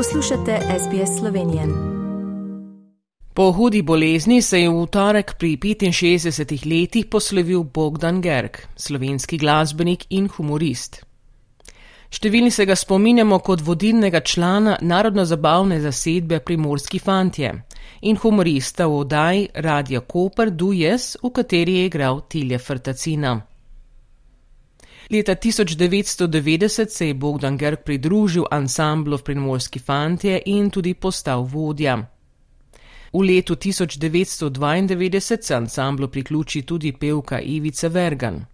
Poslušate SBS Slovenije. Po hudi bolezni se je v torek pri 65 letih poslovil Bogdan Gerg, slovenski glasbenik in humorist. Številni se ga spominjamo kot vodilnega člana narodno-zabavne zasedbe Primorski fantje in humorista v oddaji Radio Koper Dujes, v kateri je igral Tilje Frtacina. Leta 1990 se je Bogdan Gerg pridružil ansamblu v Primorski fantje in tudi postal vodja. V letu 1992 se ansamblu priključi tudi pevka Ivica Vergan.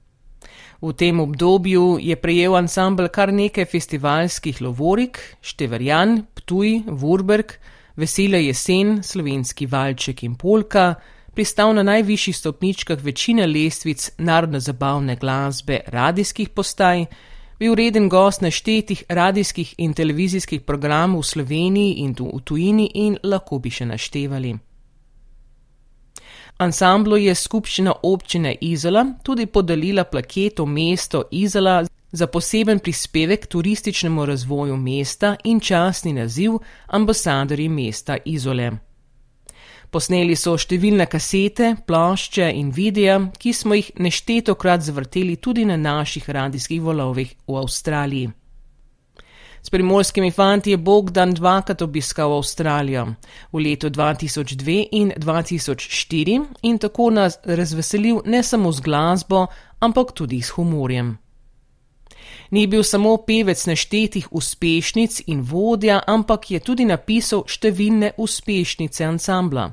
V tem obdobju je prejel ansambl kar nekaj festivalskih lovorik, Števerjan, Ptuj, Vurberg, Vesela jesen, Slovenski valček in Polka, pristal na najvišjih stopničkah večine lestvic narodno-zabavne glasbe radijskih postaj, bil reden gost naštetih radijskih in televizijskih programov v Sloveniji in tu v tujini in lahko bi še naštevali. Ansamblu je skupščina občine Izola tudi podelila plaketo mesto Izola za poseben prispevek turističnemu razvoju mesta in časni naziv ambasadori mesta Izole. Posneli so številne kasete, plošče in videa, ki smo jih neštetokrat zvrteli tudi na naših radijskih volovih v Avstraliji. S primorskimi fanti je Bogdan dvakrat obiskal Avstralijo, v letu 2002 in 2004 in tako nas razveselil ne samo z glasbo, ampak tudi s humorjem. Ni bil samo pevec neštetih uspešnic in vodja, ampak je tudi napisal številne uspešnice ansambla.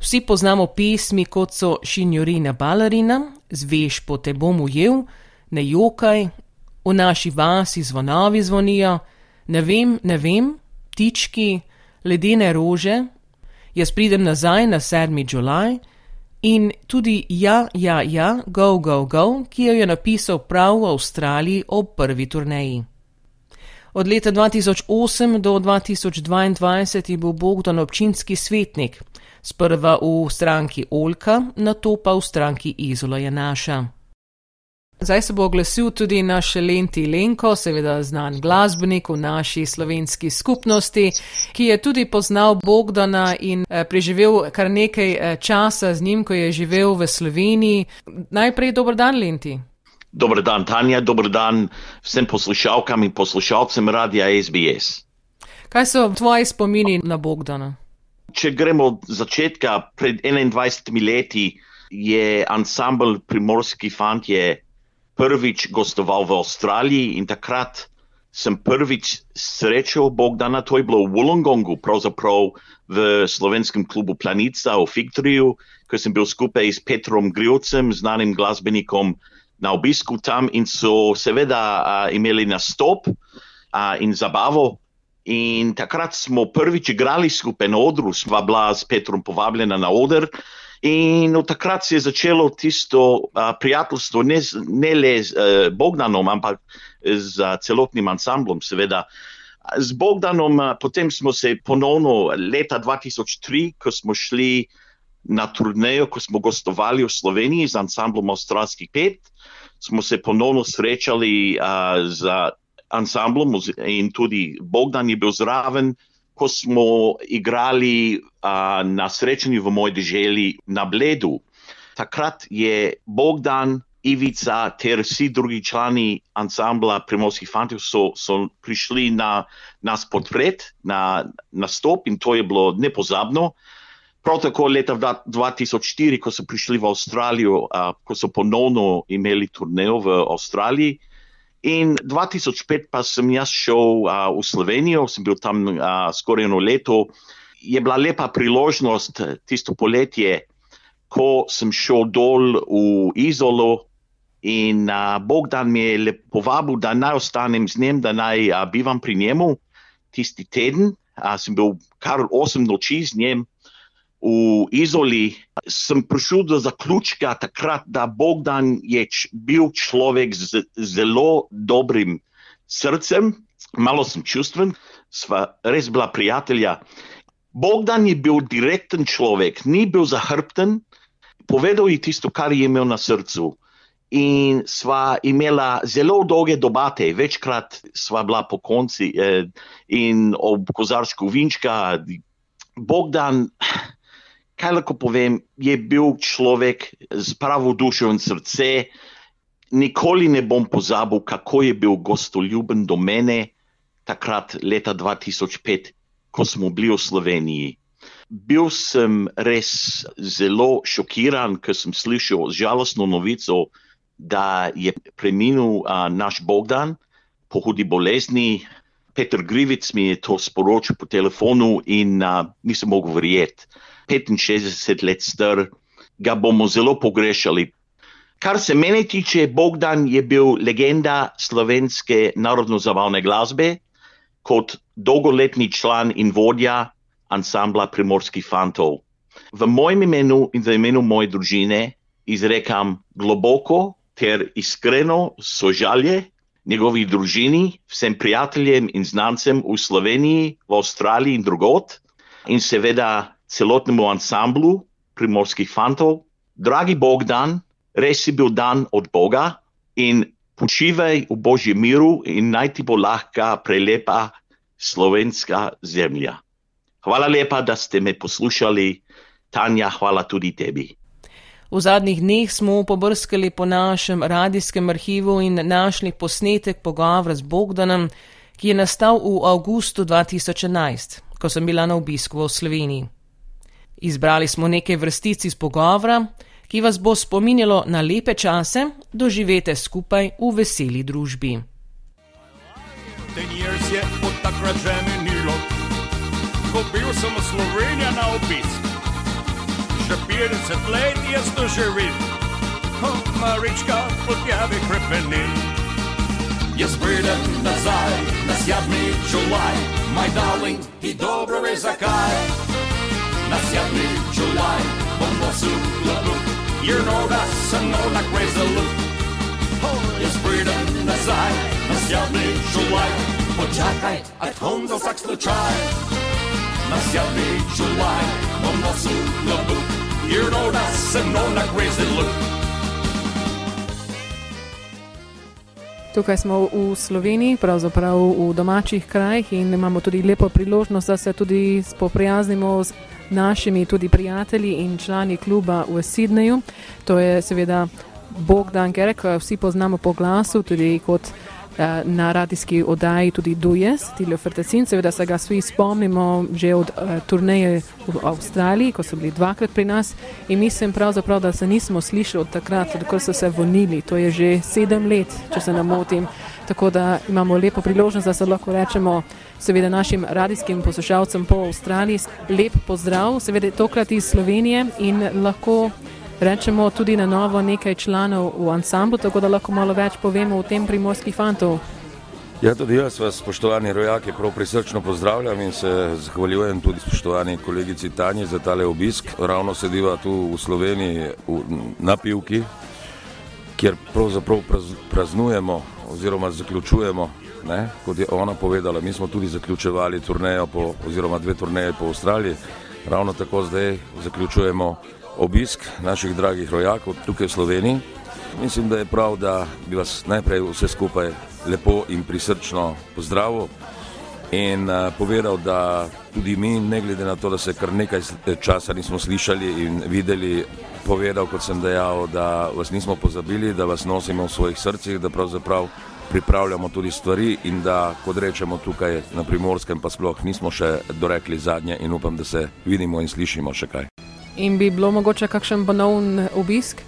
Vsi poznamo pesmi kot so Šinjorina balerina, Zveš po te bom ujel, Ne jokaj, V naši vasi zvonovi zvonijo, Ne vem, ne vem, Ptički, Ledene rože, Jaz pridem nazaj na 7. Julaj in tudi Ja, ja, ja, Go, go, go, ki jo je napisal prav v Avstraliji ob prvi turneji. Od leta 2008 do 2022 je bil Bogdan občinski svetnik, sprva v stranki Olka, nato pa v stranki Izola je naša. Zdaj se bo oglasil tudi naš Lenti Lenko, seveda znan glasbenik v naši slovenski skupnosti, ki je tudi poznal Bogdana in eh, preživel kar nekaj eh, časa z njim, ko je živel v Sloveniji. Najprej dober dan, Lenti. Dober dan, Tanja, dober dan vsem poslušalkam in poslušalcem radia SBS. Kaj so tvoji spomini na Bogdana? Če gremo od začetka, pred 21 leti je ansambl Primorski fantje prvič gostoval v Avstraliji in takrat sem prvič srečal Bogdana, to je bilo v Wollongongu, pravzaprav v slovenskem klubu Planica v Fiktriju, ko sem bil skupaj s Petrom Grivcem, znanim glasbenikom na obisku tam in so seveda uh, imeli nastop uh, in zabavo. In takrat smo prvič igrali skupaj na odru, sva bila s Petrom povabljena na oder. In od takrat se je začelo tisto uh, prijateljstvo, ne, ne le z uh, Bogdanom, ampak z uh, celotnim ansamblom, seveda. Z Bogdanom, uh, potem smo se ponovno leta 2003, ko smo šli na turnejo, ko smo gostovali v Sloveniji z ansamblom Avstralskih pet, smo se ponovno srečali uh, z ansamblom in tudi Bogdan je bil zraven ko smo igrali uh, na srečanju v moji državi na Bledu. Takrat je Bogdan, Ivica ter vsi drugi člani ansambla Primorskih fantov so, so prišli na nas podpret, na nastop in to je bilo nepozabno. Prav tako leta 2004, ko so prišli v Avstralijo, uh, ko so ponovno imeli turnejo v Avstraliji, In 2005 pa sem jaz šel uh, v Slovenijo, sem bil tam uh, skoraj eno leto. Je bila lepa priložnost tisto poletje, ko sem šel dol v Izolo in uh, Bogdan mi je povabil, da naj ostanem z njim, da naj uh, bivam pri njemu tisti teden. Uh, sem bil kar osem noči z njim v Izoli, sem prišel do zaključka takrat, da Bogdan je bil človek z zelo dobrim srcem, malo sem čustven, sva res bila prijatelja. Bogdan je bil direkten človek, ni bil zahrbten, povedal je tisto, kar je imel na srcu. in sva imela zelo dolge debate, večkrat sva bila po konci eh, in ob kozarsko vinčka. Bogdan, kaj lahko povem, je bil človek z pravo dušo in srce. Nikoli ne bom pozabil, kako je bil gostoljuben do mene takrat, leta 2005, ko smo bili v Sloveniji. Bil sem res zelo šokiran, ker sem slišal žalostno novico, da je preminil uh, naš Bogdan po hudi bolezni. Petr Grivic mi je to sporočil po telefonu in uh, nisem mogel verjeti. 65 let star, ga bomo zelo pogrešali. Kar se mene tiče, Bogdan je bil legenda slovenske narodno-zabavne glasbe, kot dolgoletni član in vodja ansambla Primorskih fantov. V mojem imenu in v imenu moje družine izrekam globoko ter iskreno sožalje njegovi družini, vsem prijateljem in znancem v Sloveniji, v Avstraliji in drugot, in seveda celotnemu ansamblu primorskih fantov. Dragi Bogdan, res si bil dan od Boga in počivaj v božjem miru in naj ti bo lahka, prelepa slovenska zemlja. Hvala lepa, da ste me poslušali. Tanja, hvala tudi tebi. V zadnjih dneh smo pobrskali po našem radijskem arhivu in našli posnetek pogovora z Bogdanom, ki je nastal v avgustu 2011, ko sem bila na obisku v Sloveniji. Izbrali smo nekaj vrstic iz pogovora, ki vas bo spominjalo na lepe čase, doživete skupaj v veseli družbi. Ten years je od takrat že minilo, ko bil sem v Sloveniji na obisku še 50 let jaz to živim. Oh, Marička, podjavi krepeni. Jaz pridem nazaj, na sjadni čulaj, my darling, ti dobro veš zakaj. Asiatic July on the Sulaloo. You know that's a no like razor loop. Jest freedom na saj, Asiatic July. Poczekaj, at home za saks to try. Asiatic July on the Sulaloo. You know that's a no like razor loop. Tukaj smo v Sloveniji, pravzaprav v domačih krajih in imamo tudi lepo priložnost, da se tudi spoprijaznimo z našimi tudi prijatelji in člani kluba v Sydneyju. To je seveda Bogdan Gerek, vsi poznamo po glasu, tudi kot na radijski oddaji tudi Dujes, Tilio Fertecin, seveda se ga svi spomnimo že od uh, turneje v Avstraliji, ko so bili dvakrat pri nas. In mislim pravzaprav, da se nismo slišali od takrat, odkar so se vrnili, to je že sedem let, če se namotim, tako da imamo lepo priložnost, da se lahko rečemo seveda našim radijskim poslušalcem po Avstraliji, lep pozdrav, seveda tokrat iz Slovenije. In lahko rečemo tudi na novo nekaj članov v ansamblu, tako da lahko malo več povemo o tem primorskih fantov. Ja, tudi jaz vas, spoštovani rojaki, prav prisrčno pozdravljam in se zahvaljujem tudi spoštovani kolegici Tanji za tale obisk. Ravno sediva tu v Sloveniji v, na pivki, kjer pravzaprav praznujemo oziroma zaključujemo, ne, kot je ona povedala, mi smo tudi zaključevali turnejo po, oziroma dve turneje po Avstraliji, ravno tako zdaj zaključujemo obisk naših dragih rojakov tukaj v Sloveniji. Mislim, da je prav, da bi vas najprej vse skupaj lepo in prisrčno pozdravil in uh, povedal, da tudi mi, ne glede na to, da se kar nekaj časa nismo slišali in videli, povedal, kot sem dejal, da vas nismo pozabili, da vas nosimo v svojih srcih, da pravzaprav pripravljamo tudi stvari in da, kot rečemo tukaj na primorskem, pa sploh nismo še dorekli zadnje in upam, da se vidimo in slišimo še kaj. In bi bilo mogoče kakšen ponovn obisk?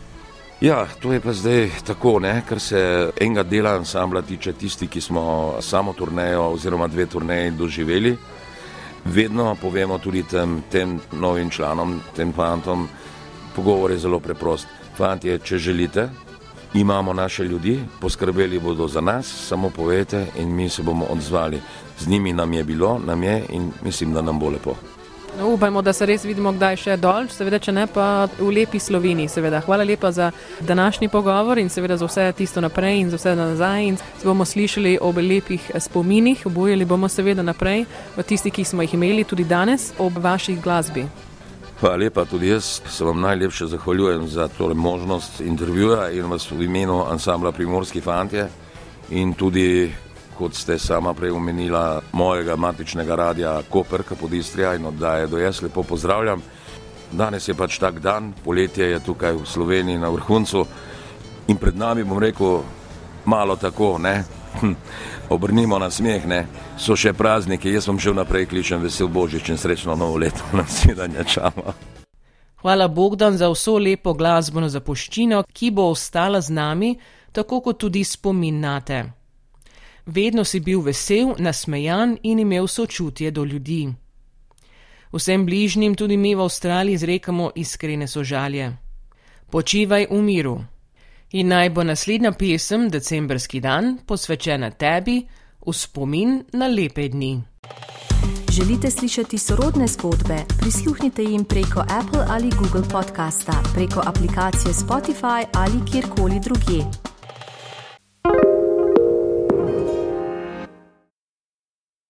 Ja, to je pa zdaj tako, ne? kar se enega dela ansambla tiče, tisti, ki smo samo turnejo oziroma dve turneji doživeli. Vedno povemo tudi tem, tem novim članom, tem fantom, pogovor je zelo preprost. Fantje, če želite, imamo naše ljudi, poskrbeli bodo za nas, samo povete in mi se bomo odzvali. Z njimi nam je bilo, nam je in mislim, da nam bo lepo. No, upajmo, da se res vidimo kdaj še dol, seveda, če ne pa v lepi Sloveniji. Seveda. Hvala lepa za današnji pogovor in seveda za vse tisto naprej in za vse nazaj. In bomo slišali ob lepih spominih, obojili bomo seveda naprej, v tisti, ki smo jih imeli tudi danes, ob vaših glasbi. Hvala lepa, tudi jaz se vam najlepše zahvaljujem za to možnost intervjuja in vas v imenu ansambla Primorski fantje in tudi, kot ste sama prej omenila, mojega matičnega radia Koperka pod Istrija in oddaje do jaz lepo pozdravljam. Danes je pač tak dan, poletje je tukaj v Sloveniji na vrhuncu in pred nami bom rekel malo tako, ne? Hm, obrnimo na smeh, ne? so še prazniki, jaz vam še vnaprej kličem vesel božič in srečno novo leto na sedanje čama. Hvala Bogdan za vso lepo glasbeno zapuščino, ki bo ostala z nami, tako kot tudi spominate. Vedno si bil vesel, nasmejan in imel sočutje do ljudi. Vsem bližnjim tudi mi v Avstraliji izrekamo iskrene sožalje. Počivaj v miru. In naj bo naslednja pesem, decembrski dan, posvečena tebi, v spomin na lepe dni. Želite slišati sorodne zgodbe? Prisluhnite jim preko Apple ali Google podcasta, preko aplikacije Spotify ali kjerkoli drugje.